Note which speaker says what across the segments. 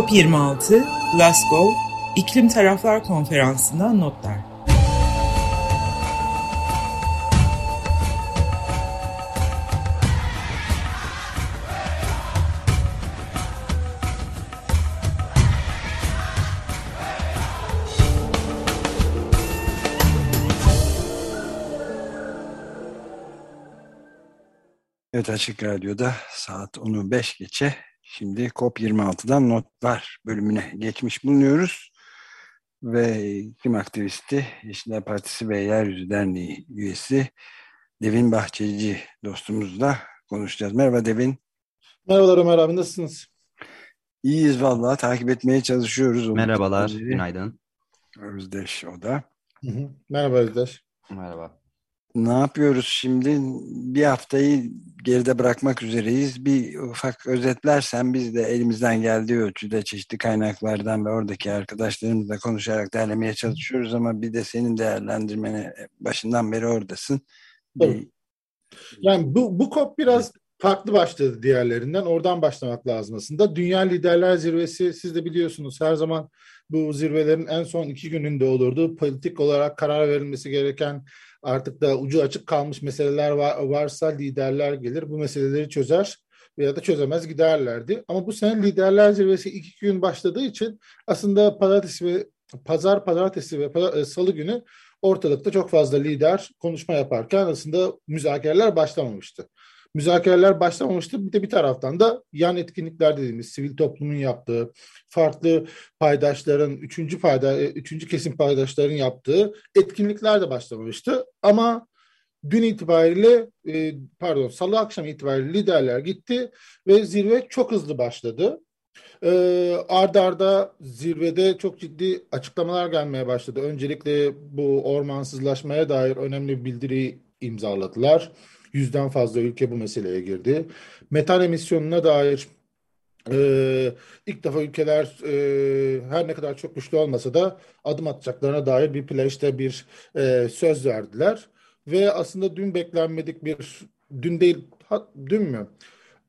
Speaker 1: COP26, Glasgow, İklim Taraflar Konferansı'ndan notlar.
Speaker 2: Evet Açık Radyo'da saat 10'u 5 geçe şimdi COP26'dan notlar bölümüne geçmiş bulunuyoruz. Ve iklim aktivisti Yeşiller Partisi ve Yeryüzü Derneği üyesi Devin Bahçeci dostumuzla konuşacağız. Merhaba Devin.
Speaker 3: Merhabalar Ömer abi nasılsınız?
Speaker 2: İyiyiz vallahi takip etmeye çalışıyoruz.
Speaker 4: Merhabalar, günaydın.
Speaker 2: Özdeş o da.
Speaker 3: Hı hı. Merhaba Özdeş.
Speaker 4: Merhaba.
Speaker 2: Ne yapıyoruz şimdi? Bir haftayı geride bırakmak üzereyiz. Bir ufak özetlersen biz de elimizden geldiği ölçüde çeşitli kaynaklardan ve oradaki arkadaşlarımızla konuşarak derlemeye çalışıyoruz ama bir de senin değerlendirmene başından beri oradasın. Bir...
Speaker 3: Yani bu, bu COP biraz farklı başladı diğerlerinden. Oradan başlamak lazım aslında. Dünya Liderler Zirvesi siz de biliyorsunuz her zaman bu zirvelerin en son iki gününde olurdu. Politik olarak karar verilmesi gereken artık da ucu açık kalmış meseleler var, varsa liderler gelir bu meseleleri çözer veya da çözemez giderlerdi. Ama bu sene liderler zirvesi iki gün başladığı için aslında pazartesi ve pazar, pazartesi ve e, salı günü ortalıkta çok fazla lider konuşma yaparken aslında müzakereler başlamamıştı müzakereler başlamamıştı. Bir de bir taraftan da yan etkinlikler dediğimiz sivil toplumun yaptığı, farklı paydaşların, üçüncü payda, e, üçüncü kesim paydaşların yaptığı etkinlikler de başlamamıştı. Ama dün itibariyle, e, pardon salı akşam itibariyle liderler gitti ve zirve çok hızlı başladı. E, arda arda zirvede çok ciddi açıklamalar gelmeye başladı. Öncelikle bu ormansızlaşmaya dair önemli bir bildiri imzaladılar. Yüzden fazla ülke bu meseleye girdi. Metan emisyonuna dair ee, ilk defa ülkeler e, her ne kadar çok güçlü olmasa da adım atacaklarına dair bir playişte bir e, söz verdiler. Ve aslında dün beklenmedik bir, dün değil, ha, dün mü?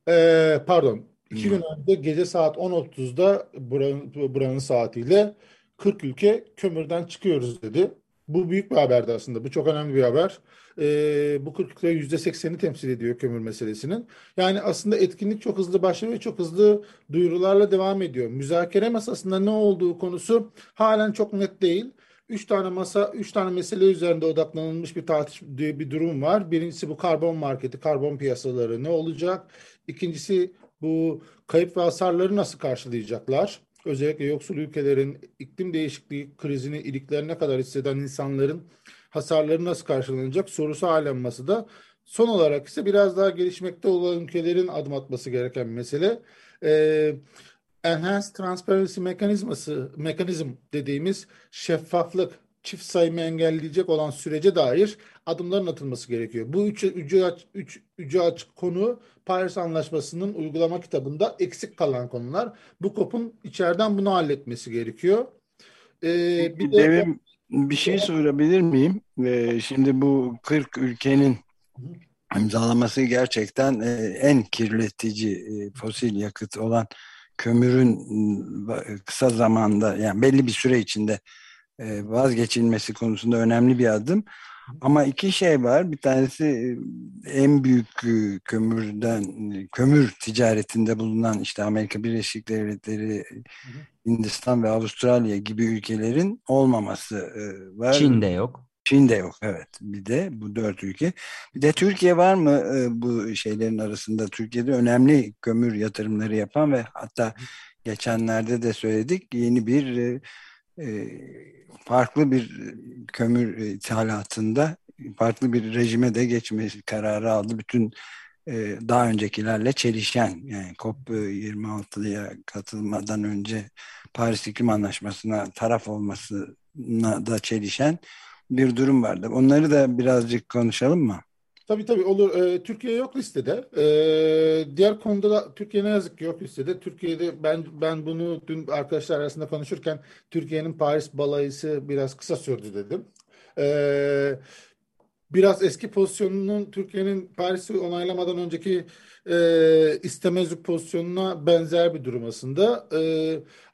Speaker 3: E, pardon, iki gün önce gece saat 10.30'da buranın, buranın saatiyle 40 ülke kömürden çıkıyoruz dedi. Bu büyük bir haberdi aslında. Bu çok önemli bir haber. E, bu 40 yüzde 80'i temsil ediyor kömür meselesinin. Yani aslında etkinlik çok hızlı başlıyor ve çok hızlı duyurularla devam ediyor. Müzakere masasında ne olduğu konusu halen çok net değil. Üç tane masa, üç tane mesele üzerinde odaklanılmış bir tartış bir durum var. Birincisi bu karbon marketi, karbon piyasaları ne olacak? İkincisi bu kayıp ve hasarları nasıl karşılayacaklar? özellikle yoksul ülkelerin iklim değişikliği krizini iliklerine kadar hisseden insanların hasarları nasıl karşılanacak sorusu halen masada. Son olarak ise biraz daha gelişmekte olan ülkelerin adım atması gereken mesele. Ee, Enhanced Transparency mekanizması, mekanizm dediğimiz şeffaflık, çift sayımı engelleyecek olan sürece dair adımların atılması gerekiyor. Bu üç, ücü, üç, ücü açık konu Paris Anlaşması'nın uygulama kitabında eksik kalan konular. Bu kopun içeriden bunu halletmesi gerekiyor.
Speaker 2: Ee, bir de Devim, bir şey sorabilir miyim? Ee, şimdi bu 40 ülkenin imzalaması gerçekten e, en kirletici e, fosil yakıt olan kömürün kısa zamanda yani belli bir süre içinde e, vazgeçilmesi konusunda önemli bir adım. Ama iki şey var. Bir tanesi e, en büyük e, kömürden kömür ticaretinde bulunan işte Amerika Birleşik Devletleri, Hindistan ve Avustralya gibi ülkelerin olmaması var.
Speaker 4: Çin'de yok.
Speaker 2: Çin'de yok evet. Bir de bu dört ülke. Bir de Türkiye var mı bu şeylerin arasında? Türkiye'de önemli kömür yatırımları yapan ve hatta geçenlerde de söyledik yeni bir farklı bir kömür ithalatında farklı bir rejime de geçmesi kararı aldı. Bütün daha öncekilerle çelişen yani COP26'ya katılmadan önce Paris İklim Anlaşması'na taraf olmasına da çelişen bir durum vardı. Onları da birazcık konuşalım mı?
Speaker 3: Tabii tabii olur. Ee, Türkiye yok listede. Ee, diğer konuda da Türkiye ne yazık ki yok listede. Türkiye'de ben ben bunu dün arkadaşlar arasında konuşurken Türkiye'nin Paris balayısı biraz kısa sürdü dedim. Ee, biraz eski pozisyonunun Türkiye'nin Paris'i onaylamadan önceki e, istemezlik pozisyonuna benzer bir durum aslında. E,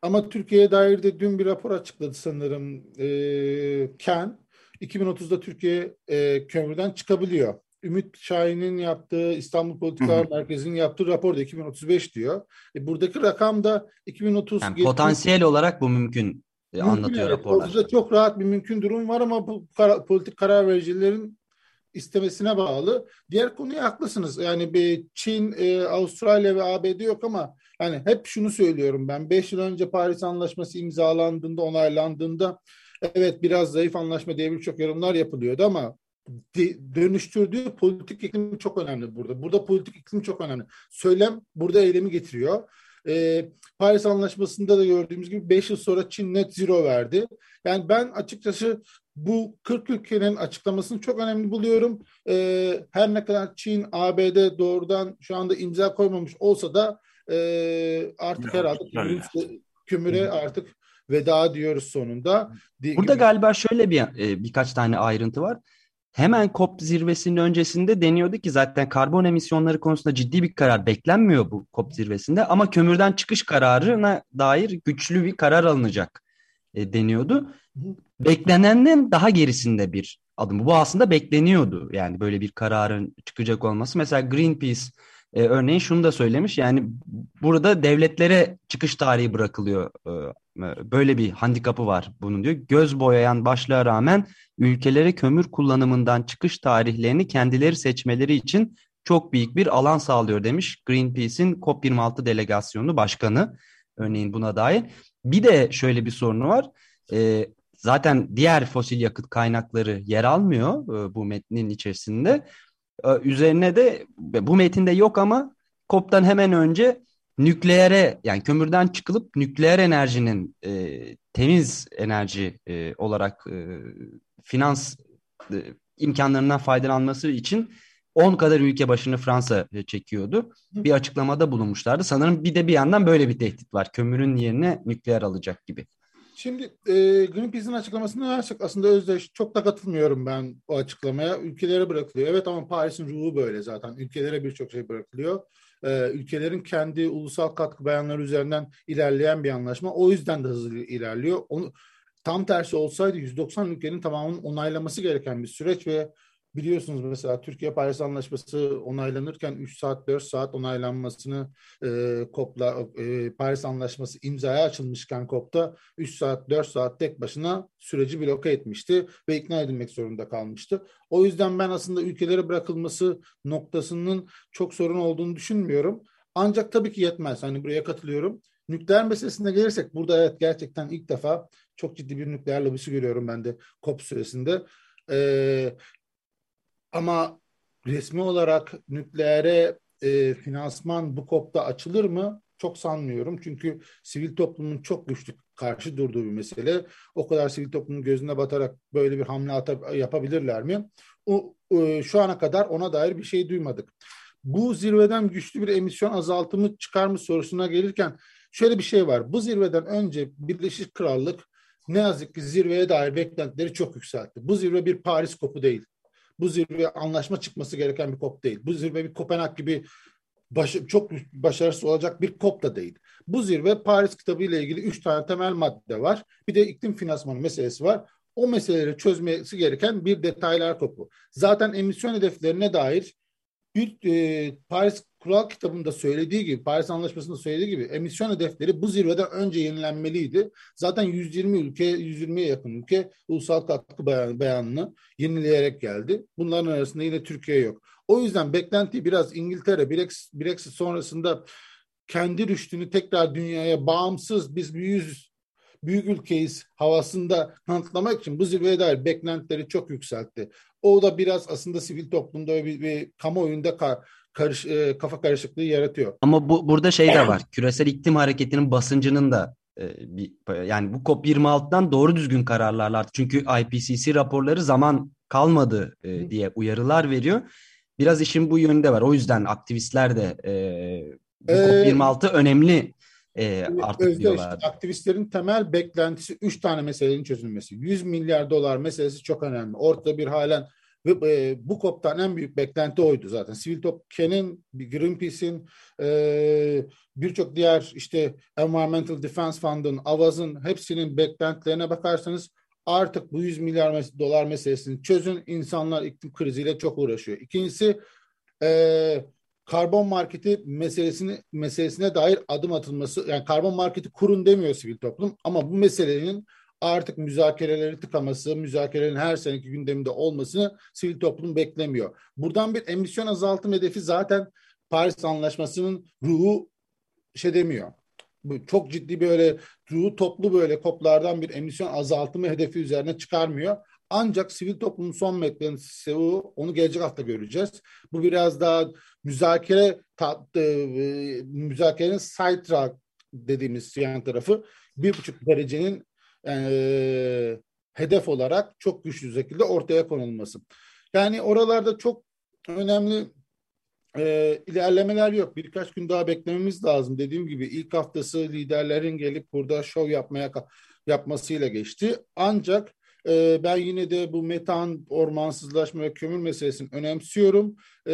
Speaker 3: ama Türkiye'ye dair de dün bir rapor açıkladı sanırım e, Ken. 2030'da Türkiye e, kömürden çıkabiliyor. Ümit Şahin'in yaptığı İstanbul Politikalar Merkezi'nin yaptığı raporda 2035 diyor. E, buradaki rakam da 2030.
Speaker 4: Yani potansiyel olarak bu mümkün, e, mümkün anlatıyor evet. raporlar.
Speaker 3: Orada çok rahat bir mümkün durum var ama bu kar, politik karar vericilerin istemesine bağlı. Diğer konuya haklısınız. Yani bir Çin, e, Avustralya ve ABD yok ama yani hep şunu söylüyorum ben. Beş yıl önce Paris Anlaşması imzalandığında, onaylandığında evet biraz zayıf anlaşma diye birçok yorumlar yapılıyordu ama dönüştürdüğü politik iklim çok önemli burada. Burada politik iklim çok önemli. Söylem burada eylemi getiriyor. Ee, Paris Anlaşması'nda da gördüğümüz gibi 5 yıl sonra Çin net zero verdi. Yani ben açıkçası bu 40 ülkenin açıklamasını çok önemli buluyorum. Ee, her ne kadar Çin, ABD doğrudan şu anda imza koymamış olsa da e, artık ya, herhalde kümüre, kümüre artık veda diyoruz sonunda.
Speaker 4: Burada galiba şöyle bir e, birkaç tane ayrıntı var. Hemen COP zirvesinin öncesinde deniyordu ki zaten karbon emisyonları konusunda ciddi bir karar beklenmiyor bu COP zirvesinde ama kömürden çıkış kararına dair güçlü bir karar alınacak e, deniyordu. Beklenenden daha gerisinde bir adım. Bu aslında bekleniyordu yani böyle bir kararın çıkacak olması. Mesela Greenpeace e, örneğin şunu da söylemiş yani burada devletlere çıkış tarihi bırakılıyor. E, böyle bir handikapı var bunun diyor. Göz boyayan başlığa rağmen ülkelere kömür kullanımından çıkış tarihlerini kendileri seçmeleri için çok büyük bir alan sağlıyor demiş Greenpeace'in COP26 delegasyonu başkanı örneğin buna dair. Bir de şöyle bir sorunu var. E, zaten diğer fosil yakıt kaynakları yer almıyor e, bu metnin içerisinde. E, üzerine de bu metinde yok ama COP'tan hemen önce nükleere yani kömürden çıkılıp nükleer enerjinin e, temiz enerji e, olarak e, finans e, imkanlarından faydalanması için 10 kadar ülke başını Fransa e, çekiyordu. Bir açıklamada bulunmuşlardı. Sanırım bir de bir yandan böyle bir tehdit var. Kömürün yerine nükleer alacak gibi.
Speaker 3: Şimdi e, Greenpeace'in açıklamasını versek aslında özdeş çok da katılmıyorum ben o açıklamaya. Ülkelere bırakılıyor. Evet ama Paris'in ruhu böyle zaten. Ülkelere birçok şey bırakılıyor. E, ülkelerin kendi ulusal katkı beyanları üzerinden ilerleyen bir anlaşma. O yüzden de hızlı ilerliyor. Onu, tam tersi olsaydı 190 ülkenin tamamının onaylaması gereken bir süreç ve biliyorsunuz mesela Türkiye Paris Anlaşması onaylanırken 3 saat 4 saat onaylanmasını e, COP'la e, Paris Anlaşması imzaya açılmışken COP'ta 3 saat 4 saat tek başına süreci bloke etmişti ve ikna edilmek zorunda kalmıştı. O yüzden ben aslında ülkelere bırakılması noktasının çok sorun olduğunu düşünmüyorum. Ancak tabii ki yetmez. Hani buraya katılıyorum. Nükleer meselesine gelirsek burada evet gerçekten ilk defa çok ciddi bir nükleer lobisi görüyorum ben de COP süresinde. Ee, ama resmi olarak nükleere e, finansman bu kopta açılır mı? Çok sanmıyorum. Çünkü sivil toplumun çok güçlü karşı durduğu bir mesele. O kadar sivil toplumun gözüne batarak böyle bir hamle atab- yapabilirler mi? O, e, şu ana kadar ona dair bir şey duymadık. Bu zirveden güçlü bir emisyon azaltımı çıkar mı sorusuna gelirken şöyle bir şey var. Bu zirveden önce Birleşik Krallık ne yazık ki zirveye dair beklentileri çok yükseltti. Bu zirve bir Paris kopu değil. Bu zirve anlaşma çıkması gereken bir kop değil. Bu zirve bir Kopenhag gibi baş, çok başarısız olacak bir kop da değil. Bu zirve Paris kitabı ile ilgili üç tane temel madde var. Bir de iklim finansmanı meselesi var. O meseleleri çözmesi gereken bir detaylar topu. Zaten emisyon hedeflerine dair bir e, Paris kural kitabında söylediği gibi, Paris Anlaşması'nda söylediği gibi emisyon hedefleri bu zirveden önce yenilenmeliydi. Zaten 120 ülke, 120'ye yakın ülke ulusal katkı beyan, beyanını yenileyerek geldi. Bunların arasında yine Türkiye yok. O yüzden beklenti biraz İngiltere, Brexit, sonrasında kendi rüştünü tekrar dünyaya bağımsız biz bir yüz büyük ülkeyiz havasında kanıtlamak için bu zirveye dair beklentileri çok yükseltti. O da biraz aslında sivil toplumda bir, bir kamuoyunda ka, karış, e, kafa karışıklığı yaratıyor.
Speaker 4: Ama bu burada şey de var. Küresel iklim hareketinin basıncının da e, bir yani bu COP26'dan doğru düzgün kararlarlar. Çünkü IPCC raporları zaman kalmadı e, diye uyarılar veriyor. Biraz işin bu yönünde var. O yüzden aktivistler de e, bu ee, COP26 önemli e, artık Özdeş, diyorlar.
Speaker 3: Aktivistlerin temel beklentisi üç tane meselenin çözülmesi. 100 milyar dolar meselesi çok önemli. Ortada bir halen Ve e, bu COP'tan en büyük beklenti oydu zaten. Sivil toplumın, Greenpeace'in, e, birçok diğer işte Environmental Defense Fund'ın, Avaz'ın hepsinin beklentilerine bakarsanız artık bu 100 milyar dolar meselesini çözün. İnsanlar iklim kriziyle çok uğraşıyor. İkincisi e, karbon marketi meselesini meselesine dair adım atılması yani karbon marketi kurun demiyor sivil toplum ama bu meselenin artık müzakereleri tıkaması, müzakerelerin her seneki gündeminde olmasını sivil toplum beklemiyor. Buradan bir emisyon azaltım hedefi zaten Paris Anlaşması'nın ruhu şey demiyor. Bu çok ciddi böyle ruhu toplu böyle koplardan bir emisyon azaltımı hedefi üzerine çıkarmıyor. Ancak sivil toplumun son beklentisi o. Onu gelecek hafta göreceğiz. Bu biraz daha müzakere tatlı, e, müzakerenin side track dediğimiz yan tarafı bir buçuk derecenin e, hedef olarak çok güçlü şekilde ortaya konulması. Yani oralarda çok önemli e, ilerlemeler yok. Birkaç gün daha beklememiz lazım. Dediğim gibi ilk haftası liderlerin gelip burada şov yapmaya yapmasıyla geçti. Ancak e, ben yine de bu metan, ormansızlaşma ve kömür meselesini önemsiyorum. E,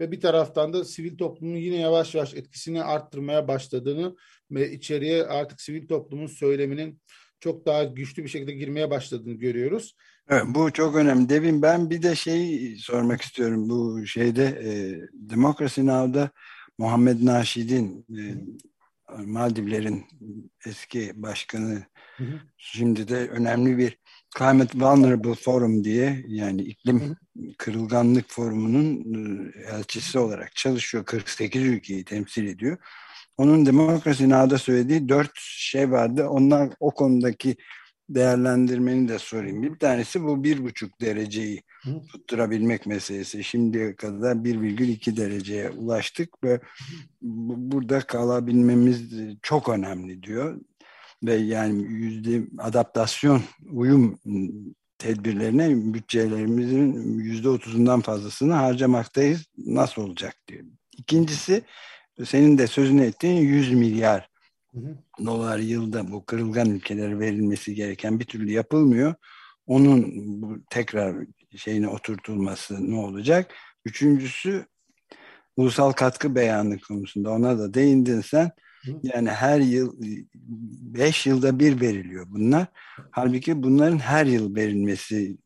Speaker 3: ve bir taraftan da sivil toplumun yine yavaş yavaş etkisini arttırmaya başladığını ve içeriye artık sivil toplumun söyleminin çok daha güçlü bir şekilde girmeye başladığını görüyoruz.
Speaker 2: Evet, bu çok önemli. Devin ben bir de şey sormak istiyorum. Bu şeyde e, Democracy Now'da Muhammed Naşid'in e, Maldivlerin eski başkanı hı hı. şimdi de önemli bir Climate Vulnerable Forum diye yani iklim hı hı. kırılganlık forumunun e, elçisi olarak çalışıyor. 48 ülkeyi temsil ediyor. Onun Demokrasi Now'da söylediği dört şey vardı. Onlar o konudaki değerlendirmeni de sorayım. Bir tanesi bu bir buçuk dereceyi tutturabilmek meselesi. Şimdiye kadar 1,2 dereceye ulaştık ve burada kalabilmemiz çok önemli diyor. Ve yani yüzde adaptasyon, uyum tedbirlerine bütçelerimizin yüzde otuzundan fazlasını harcamaktayız. Nasıl olacak diyor. İkincisi senin de sözünü ettiğin 100 milyar hı hı. dolar yılda bu kırılgan ülkelere verilmesi gereken bir türlü yapılmıyor. Onun bu tekrar şeyine oturtulması ne olacak? Üçüncüsü ulusal katkı beyanı konusunda ona da değindin sen. Yani her yıl beş yılda bir veriliyor bunlar. Halbuki bunların her yıl verilmesi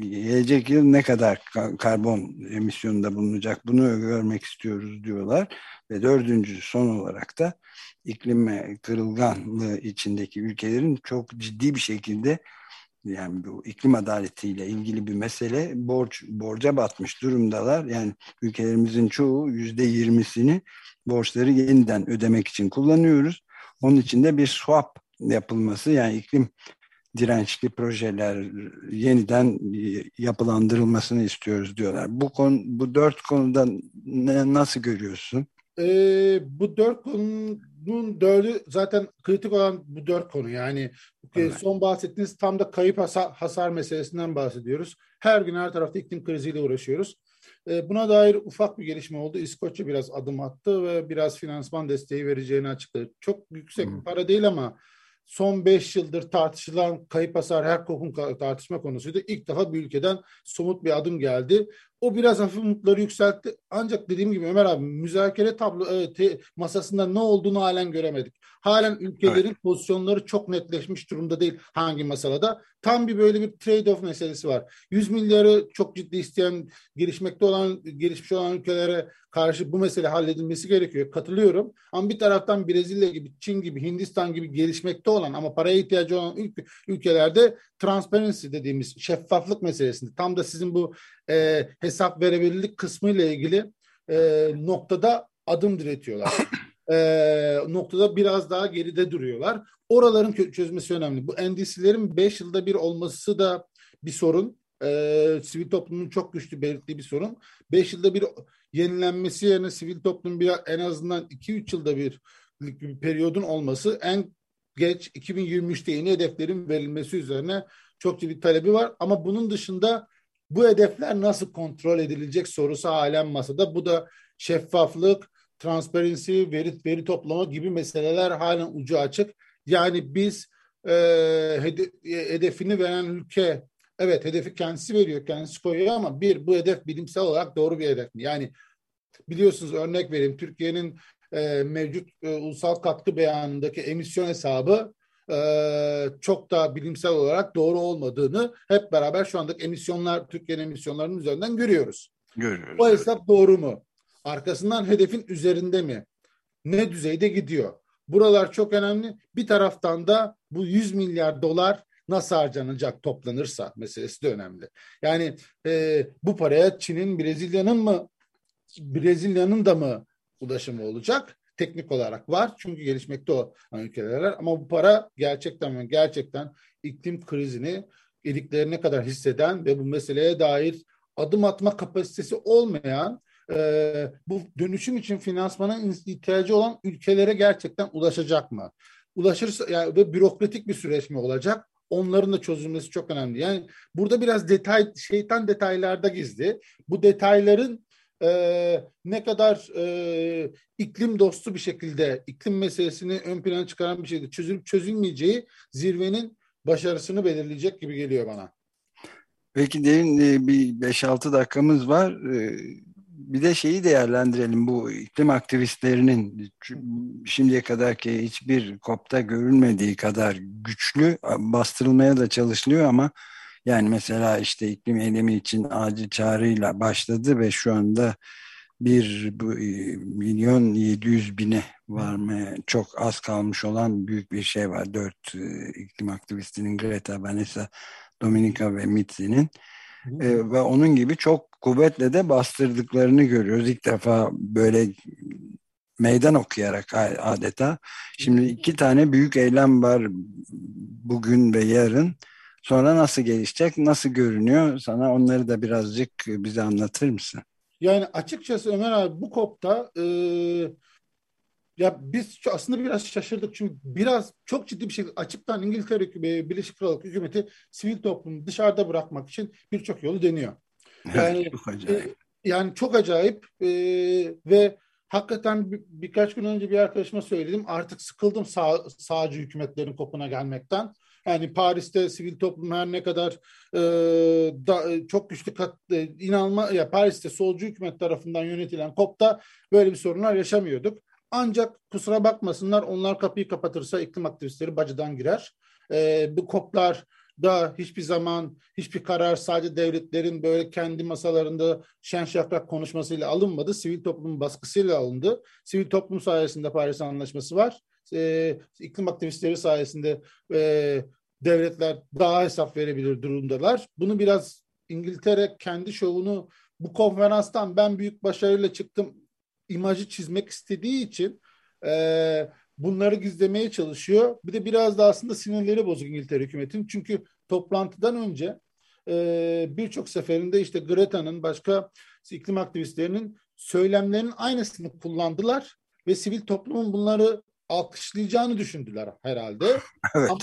Speaker 2: gelecek yıl ne kadar karbon emisyonunda bulunacak bunu görmek istiyoruz diyorlar. Ve dördüncü son olarak da iklim kırılganlığı içindeki ülkelerin çok ciddi bir şekilde yani bu iklim adaletiyle ilgili bir mesele borç borca batmış durumdalar. Yani ülkelerimizin çoğu yüzde yirmisini borçları yeniden ödemek için kullanıyoruz. Onun için de bir swap yapılması yani iklim dirençli projeler yeniden yapılandırılmasını istiyoruz diyorlar. Bu konu bu dört konuda ne, nasıl görüyorsun?
Speaker 3: Ee, bu dört konunun dördü zaten kritik olan bu dört konu. Yani evet. son bahsettiğiniz tam da kayıp hasar, hasar meselesinden bahsediyoruz. Her gün her tarafta iklim kriziyle uğraşıyoruz. Ee, buna dair ufak bir gelişme oldu. İskoçya biraz adım attı ve biraz finansman desteği vereceğini açıkladı. Çok yüksek hmm. para değil ama son beş yıldır tartışılan kayıp hasar her kokun tartışma konusuydu. İlk defa bir ülkeden somut bir adım geldi. O biraz hafif umutları yükseltti. Ancak dediğim gibi Ömer abi müzakere tablo e, masasında ne olduğunu halen göremedik. Halen ülkelerin evet. pozisyonları çok netleşmiş durumda değil hangi masalada. Tam bir böyle bir trade-off meselesi var. 100 milyarı çok ciddi isteyen gelişmekte olan gelişmiş olan ülkelere karşı bu mesele halledilmesi gerekiyor. Katılıyorum. Ama bir taraftan Brezilya gibi, Çin gibi, Hindistan gibi gelişmekte olan ama paraya ihtiyacı olan ülke, ülkelerde transparency dediğimiz şeffaflık meselesinde tam da sizin bu e, hesap verebilirlik kısmı ile ilgili e, noktada adım diretiyorlar. e, noktada biraz daha geride duruyorlar. Oraların çözmesi önemli. Bu endişelerin 5 yılda bir olması da bir sorun. E, sivil toplumun çok güçlü belirttiği bir sorun. 5 yılda bir yenilenmesi yerine sivil toplum bir en azından 2-3 yılda bir, bir periyodun olması en geç 2023'te yeni hedeflerin verilmesi üzerine çok ciddi talebi var. Ama bunun dışında bu hedefler nasıl kontrol edilecek sorusu halen masada. Bu da şeffaflık, transparency, veri, veri toplama gibi meseleler halen ucu açık. Yani biz e, hedefini veren ülke Evet hedefi kendisi veriyor, kendisi koyuyor ama bir bu hedef bilimsel olarak doğru bir hedef mi? Yani biliyorsunuz örnek vereyim Türkiye'nin e, mevcut e, ulusal katkı beyanındaki emisyon hesabı e, çok da bilimsel olarak doğru olmadığını hep beraber şu andaki emisyonlar Türkiye'nin emisyonlarının üzerinden görüyoruz.
Speaker 2: Görüyoruz.
Speaker 3: O hesap doğru mu? Arkasından hedefin üzerinde mi? Ne düzeyde gidiyor? Buralar çok önemli. Bir taraftan da bu 100 milyar dolar nasıl harcanacak toplanırsa meselesi de önemli. Yani e, bu paraya Çin'in Brezilya'nın mı Brezilya'nın da mı ulaşımı olacak? Teknik olarak var çünkü gelişmekte o ülkeler ama bu para gerçekten gerçekten iklim krizini iliklerine kadar hisseden ve bu meseleye dair adım atma kapasitesi olmayan e, bu dönüşüm için finansmana ihtiyacı olan ülkelere gerçekten ulaşacak mı? Ulaşırsa yani ve bürokratik bir süreç mi olacak? Onların da çözülmesi çok önemli. Yani burada biraz detay, şeytan detaylarda gizli. Bu detayların e, ne kadar e, iklim dostu bir şekilde iklim meselesini ön plana çıkaran bir şekilde çözülüp çözülmeyeceği zirvenin başarısını belirleyecek gibi geliyor bana.
Speaker 2: Peki derin e, bir 5-6 dakikamız var. E, bir de şeyi değerlendirelim bu iklim aktivistlerinin şimdiye kadarki hiçbir kopta görülmediği kadar güçlü bastırılmaya da çalışılıyor ama yani mesela işte iklim eylemi için acil çağrıyla başladı ve şu anda bir bu, e, milyon yedi yüz bine varmaya çok az kalmış olan büyük bir şey var. Dört e, iklim aktivistinin Greta, Vanessa, Dominika ve Mitzi'nin e, ve onun gibi çok kuvvetle de bastırdıklarını görüyoruz. İlk defa böyle meydan okuyarak adeta. Şimdi iki tane büyük eylem var bugün ve yarın. Sonra nasıl gelişecek, nasıl görünüyor? Sana onları da birazcık bize anlatır mısın?
Speaker 3: Yani açıkçası Ömer abi bu kopta e, ya biz aslında biraz şaşırdık çünkü biraz çok ciddi bir şekilde açıktan İngiltere e, Birleşik Krallık hükümeti sivil toplumu dışarıda bırakmak için birçok yolu deniyor. Yani çok acayip. E, yani çok acayip e, ve hakikaten bir, birkaç gün önce bir arkadaşıma söyledim artık sıkıldım sağ, sağcı hükümetlerin kopuna gelmekten. Yani Paris'te sivil toplum her ne kadar e, da, e, çok güçlü kat, e, inanma ya Paris'te solcu hükümet tarafından yönetilen COP'ta böyle bir sorunlar yaşamıyorduk. Ancak kusura bakmasınlar onlar kapıyı kapatırsa iklim aktivistleri bacıdan girer. E, bu COP'lar da hiçbir zaman hiçbir karar sadece devletlerin böyle kendi masalarında şen şakrak konuşmasıyla alınmadı. Sivil toplumun baskısıyla alındı. Sivil toplum sayesinde Paris Anlaşması var e, iklim aktivistleri sayesinde e, devletler daha hesap verebilir durumdalar. Bunu biraz İngiltere kendi şovunu bu konferanstan ben büyük başarıyla çıktım imajı çizmek istediği için e, bunları gizlemeye çalışıyor. Bir de biraz da aslında sinirleri bozuk İngiltere hükümetin. Çünkü toplantıdan önce e, birçok seferinde işte Greta'nın başka iklim aktivistlerinin söylemlerinin aynısını kullandılar ve sivil toplumun bunları alkışlayacağını düşündüler herhalde. evet. Ama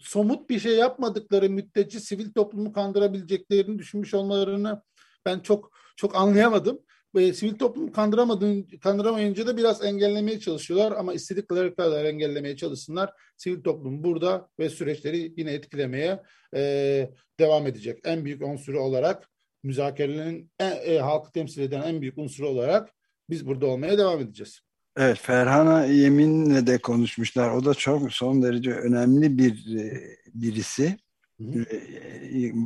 Speaker 3: somut bir şey yapmadıkları müddetçe sivil toplumu kandırabileceklerini düşünmüş olmalarını ben çok çok anlayamadım. Ve sivil toplumu kandıramadığın, kandıramayınca da biraz engellemeye çalışıyorlar ama istedikleri kadar engellemeye çalışsınlar. Sivil toplum burada ve süreçleri yine etkilemeye e, devam edecek. En büyük unsuru olarak müzakerelerin en, e, halkı temsil eden en büyük unsuru olarak biz burada olmaya devam edeceğiz.
Speaker 2: Evet, Ferhan'a Yemin'le de konuşmuşlar. O da çok son derece önemli bir e, birisi. E,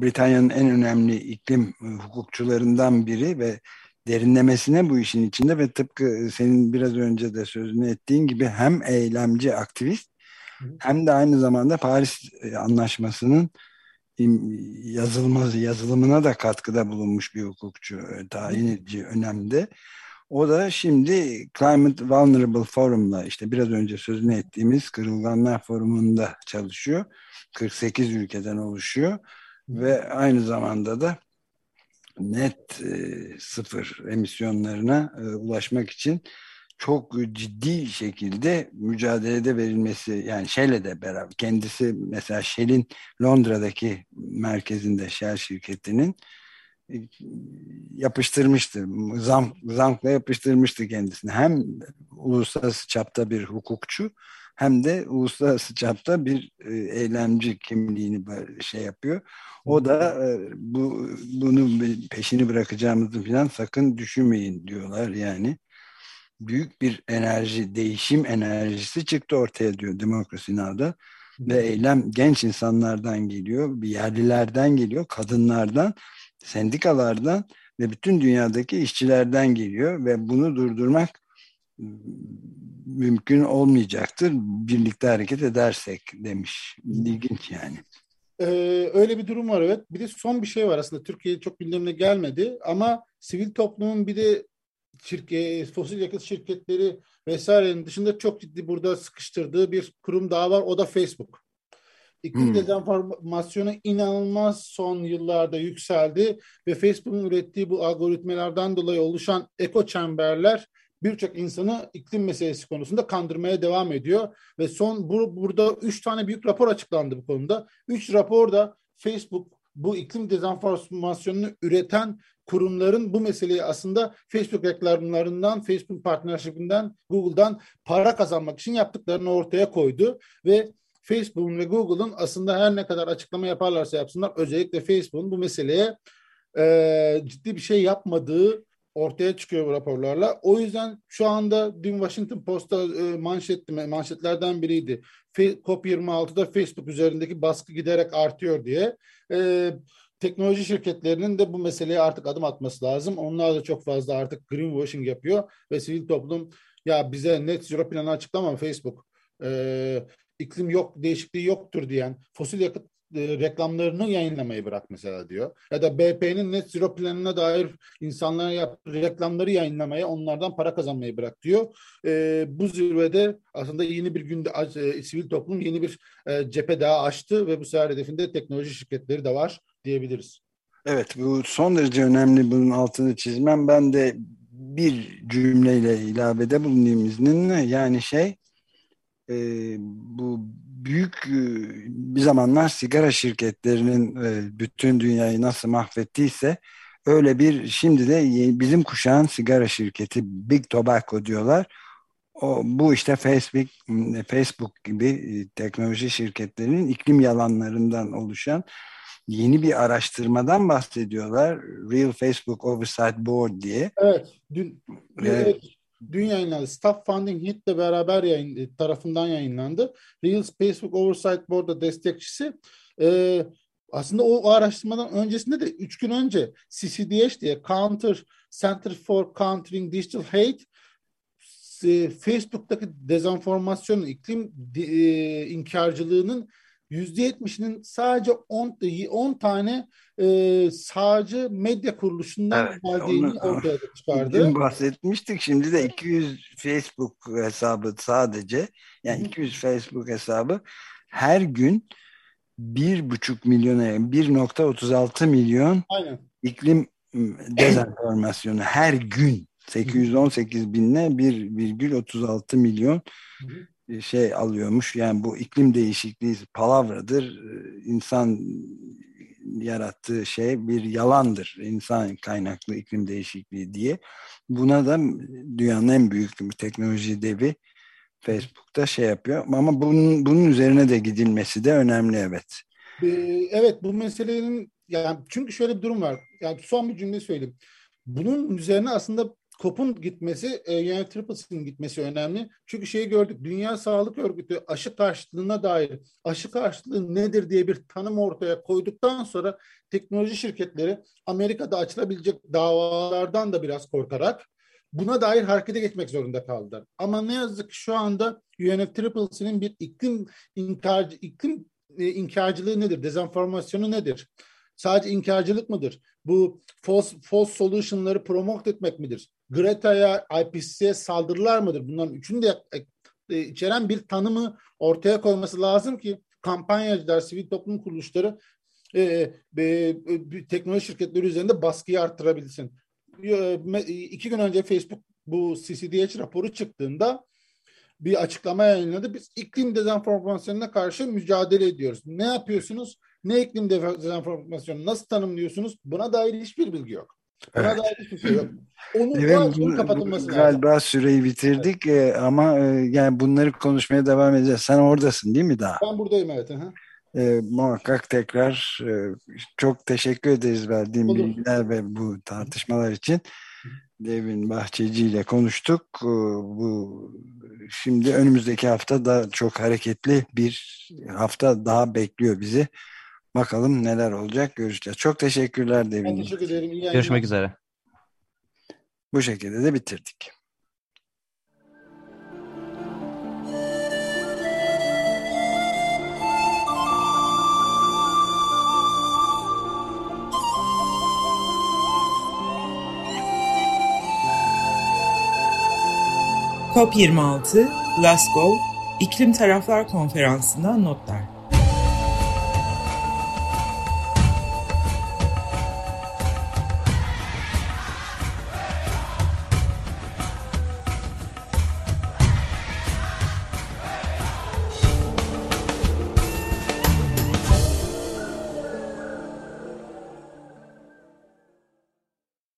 Speaker 2: Britanya'nın en önemli iklim hukukçularından biri ve derinlemesine bu işin içinde ve tıpkı senin biraz önce de sözünü ettiğin gibi hem eylemci aktivist hem de aynı zamanda Paris e, Anlaşması'nın yazılması, yazılımına da katkıda bulunmuş bir hukukçu, tayin edici önemli. O da şimdi Climate Vulnerable Forum'la işte biraz önce sözünü ettiğimiz Kırılganlar Forumu'nda çalışıyor. 48 ülkeden oluşuyor ve aynı zamanda da net e, sıfır emisyonlarına e, ulaşmak için çok ciddi şekilde mücadelede verilmesi yani Shell'le de beraber kendisi mesela Shell'in Londra'daki merkezinde Shell şirketinin yapıştırmıştı. Zank, zankla yapıştırmıştı kendisini. Hem uluslararası çapta bir hukukçu hem de uluslararası çapta bir e, eylemci kimliğini şey yapıyor. O da e, bu bunu peşini bırakacağımızı falan sakın düşünmeyin diyorlar yani. Büyük bir enerji, değişim enerjisi çıktı ortaya diyor Demokrasi Now'da. Ve eylem genç insanlardan geliyor, bir yerlilerden geliyor, kadınlardan, sendikalardan ve bütün dünyadaki işçilerden geliyor ve bunu durdurmak mümkün olmayacaktır birlikte hareket edersek demiş. İlginç yani.
Speaker 3: Ee, öyle bir durum var evet. Bir de son bir şey var aslında Türkiye çok gündemine gelmedi ama sivil toplumun bir de şirket, fosil yakıt şirketleri vesairenin dışında çok ciddi burada sıkıştırdığı bir kurum daha var. O da Facebook. İklim hmm. dezenformasyonu inanılmaz son yıllarda yükseldi ve Facebook'un ürettiği bu algoritmalardan dolayı oluşan eko çemberler birçok insanı iklim meselesi konusunda kandırmaya devam ediyor ve son bu, burada üç tane büyük rapor açıklandı bu konuda. Üç rapor da Facebook bu iklim dezenformasyonunu üreten kurumların bu meseleyi aslında Facebook reklamlarından, Facebook partnership'inden, Google'dan para kazanmak için yaptıklarını ortaya koydu ve Facebook'un ve Google'ın aslında her ne kadar açıklama yaparlarsa yapsınlar özellikle Facebook'un bu meseleye e, ciddi bir şey yapmadığı ortaya çıkıyor bu raporlarla. O yüzden şu anda dün Washington Post'ta e, manşetti, manşetlerden biriydi. COP26'da Facebook üzerindeki baskı giderek artıyor diye. E, teknoloji şirketlerinin de bu meseleye artık adım atması lazım. Onlar da çok fazla artık greenwashing yapıyor ve sivil toplum ya bize net zero planı açıklama Facebook. E, iklim yok, değişikliği yoktur diyen, fosil yakıt e, reklamlarını yayınlamayı bırak mesela diyor. Ya da BP'nin net zero planına dair insanlara yaptığı reklamları yayınlamaya, onlardan para kazanmayı bırak diyor. E, bu zirvede aslında yeni bir günde e, sivil toplum yeni bir e, cephe daha açtı ve bu sefer hedefinde teknoloji şirketleri de var diyebiliriz.
Speaker 2: Evet bu son derece önemli bunun altını çizmem. Ben de bir cümleyle ilavede bulunayım izninle. Yani şey e, bu büyük e, bir zamanlar sigara şirketlerinin e, bütün dünyayı nasıl mahvettiyse öyle bir şimdi de bizim kuşağın sigara şirketi Big Tobacco diyorlar. O, bu işte Facebook, Facebook gibi e, teknoloji şirketlerinin iklim yalanlarından oluşan yeni bir araştırmadan bahsediyorlar. Real Facebook Oversight Board diye.
Speaker 3: Evet. Dün, evet dün yayınlandı. Staff Funding Hit'le beraber yayın, e, tarafından yayınlandı. Real Facebook Oversight Board'da destekçisi e, aslında o, araştırmadan öncesinde de üç gün önce CCDH diye Counter Center for Countering Digital Hate e, Facebook'taki dezenformasyon, iklim e, inkarcılığının %70'inin sadece 10, 10 tane e, sağcı medya kuruluşundan evet, geldiğini onu, ortaya çıkardı.
Speaker 2: Dün bahsetmiştik. Şimdi de 200 Facebook hesabı sadece yani Hı. 200 Facebook hesabı her gün 1,5 milyona 1.36 milyon Aynen. iklim dezenformasyonu her gün 818 binle 1,36 milyon Hı şey alıyormuş. Yani bu iklim değişikliği palavradır. İnsan yarattığı şey bir yalandır. İnsan kaynaklı iklim değişikliği diye. Buna da dünyanın en büyük bir teknoloji devi Facebook'ta şey yapıyor. Ama bunun, bunun üzerine de gidilmesi de önemli evet.
Speaker 3: Evet bu meselenin yani çünkü şöyle bir durum var. Yani son bir cümle söyleyeyim. Bunun üzerine aslında COP'un gitmesi, e, yani Triples'ın gitmesi önemli. Çünkü şeyi gördük, Dünya Sağlık Örgütü aşı karşıtlığına dair aşı karşıtlığı nedir diye bir tanım ortaya koyduktan sonra teknoloji şirketleri Amerika'da açılabilecek davalardan da biraz korkarak buna dair harekete geçmek zorunda kaldılar. Ama ne yazık ki şu anda UNFCCC'nin bir iklim inkarcı, iklim e, inkarcılığı nedir? Dezenformasyonu nedir? Sadece inkarcılık mıdır? Bu false, false solution'ları promote etmek midir? Greta'ya, IPCC'ye saldırılar mıdır? Bunların üçünü de e, içeren bir tanımı ortaya koyması lazım ki kampanyacılar, sivil toplum kuruluşları e, e, e, teknoloji şirketleri üzerinde baskıyı arttırabilsin. E, iki gün önce Facebook bu CCDH raporu çıktığında bir açıklama yayınladı. Biz iklim dezenformasyonuna karşı mücadele ediyoruz. Ne yapıyorsunuz? Ne iklim dezenformasyonu nasıl tanımlıyorsunuz? Buna dair hiçbir bilgi yok. Buna evet. dair hiçbir şey yok. Onu
Speaker 2: evet, bu, kapatılması galiba lazım. süreyi bitirdik evet. ama yani bunları konuşmaya devam edeceğiz. Sen oradasın değil mi daha?
Speaker 3: Ben buradayım evet. Aha.
Speaker 2: E, muhakkak tekrar e, çok teşekkür ederiz verdiğim Olur. bilgiler ve bu tartışmalar için. Devin Bahçeci ile konuştuk. E, bu şimdi önümüzdeki hafta da çok hareketli bir hafta daha bekliyor bizi. Bakalım neler olacak göreceğiz. Çok teşekkürler Devin. Ben
Speaker 3: teşekkür ederim. İyi
Speaker 4: Görüşmek üzere.
Speaker 2: Bu şekilde de bitirdik.
Speaker 1: COP26, Glasgow, İklim Taraflar Konferansı'ndan notlar.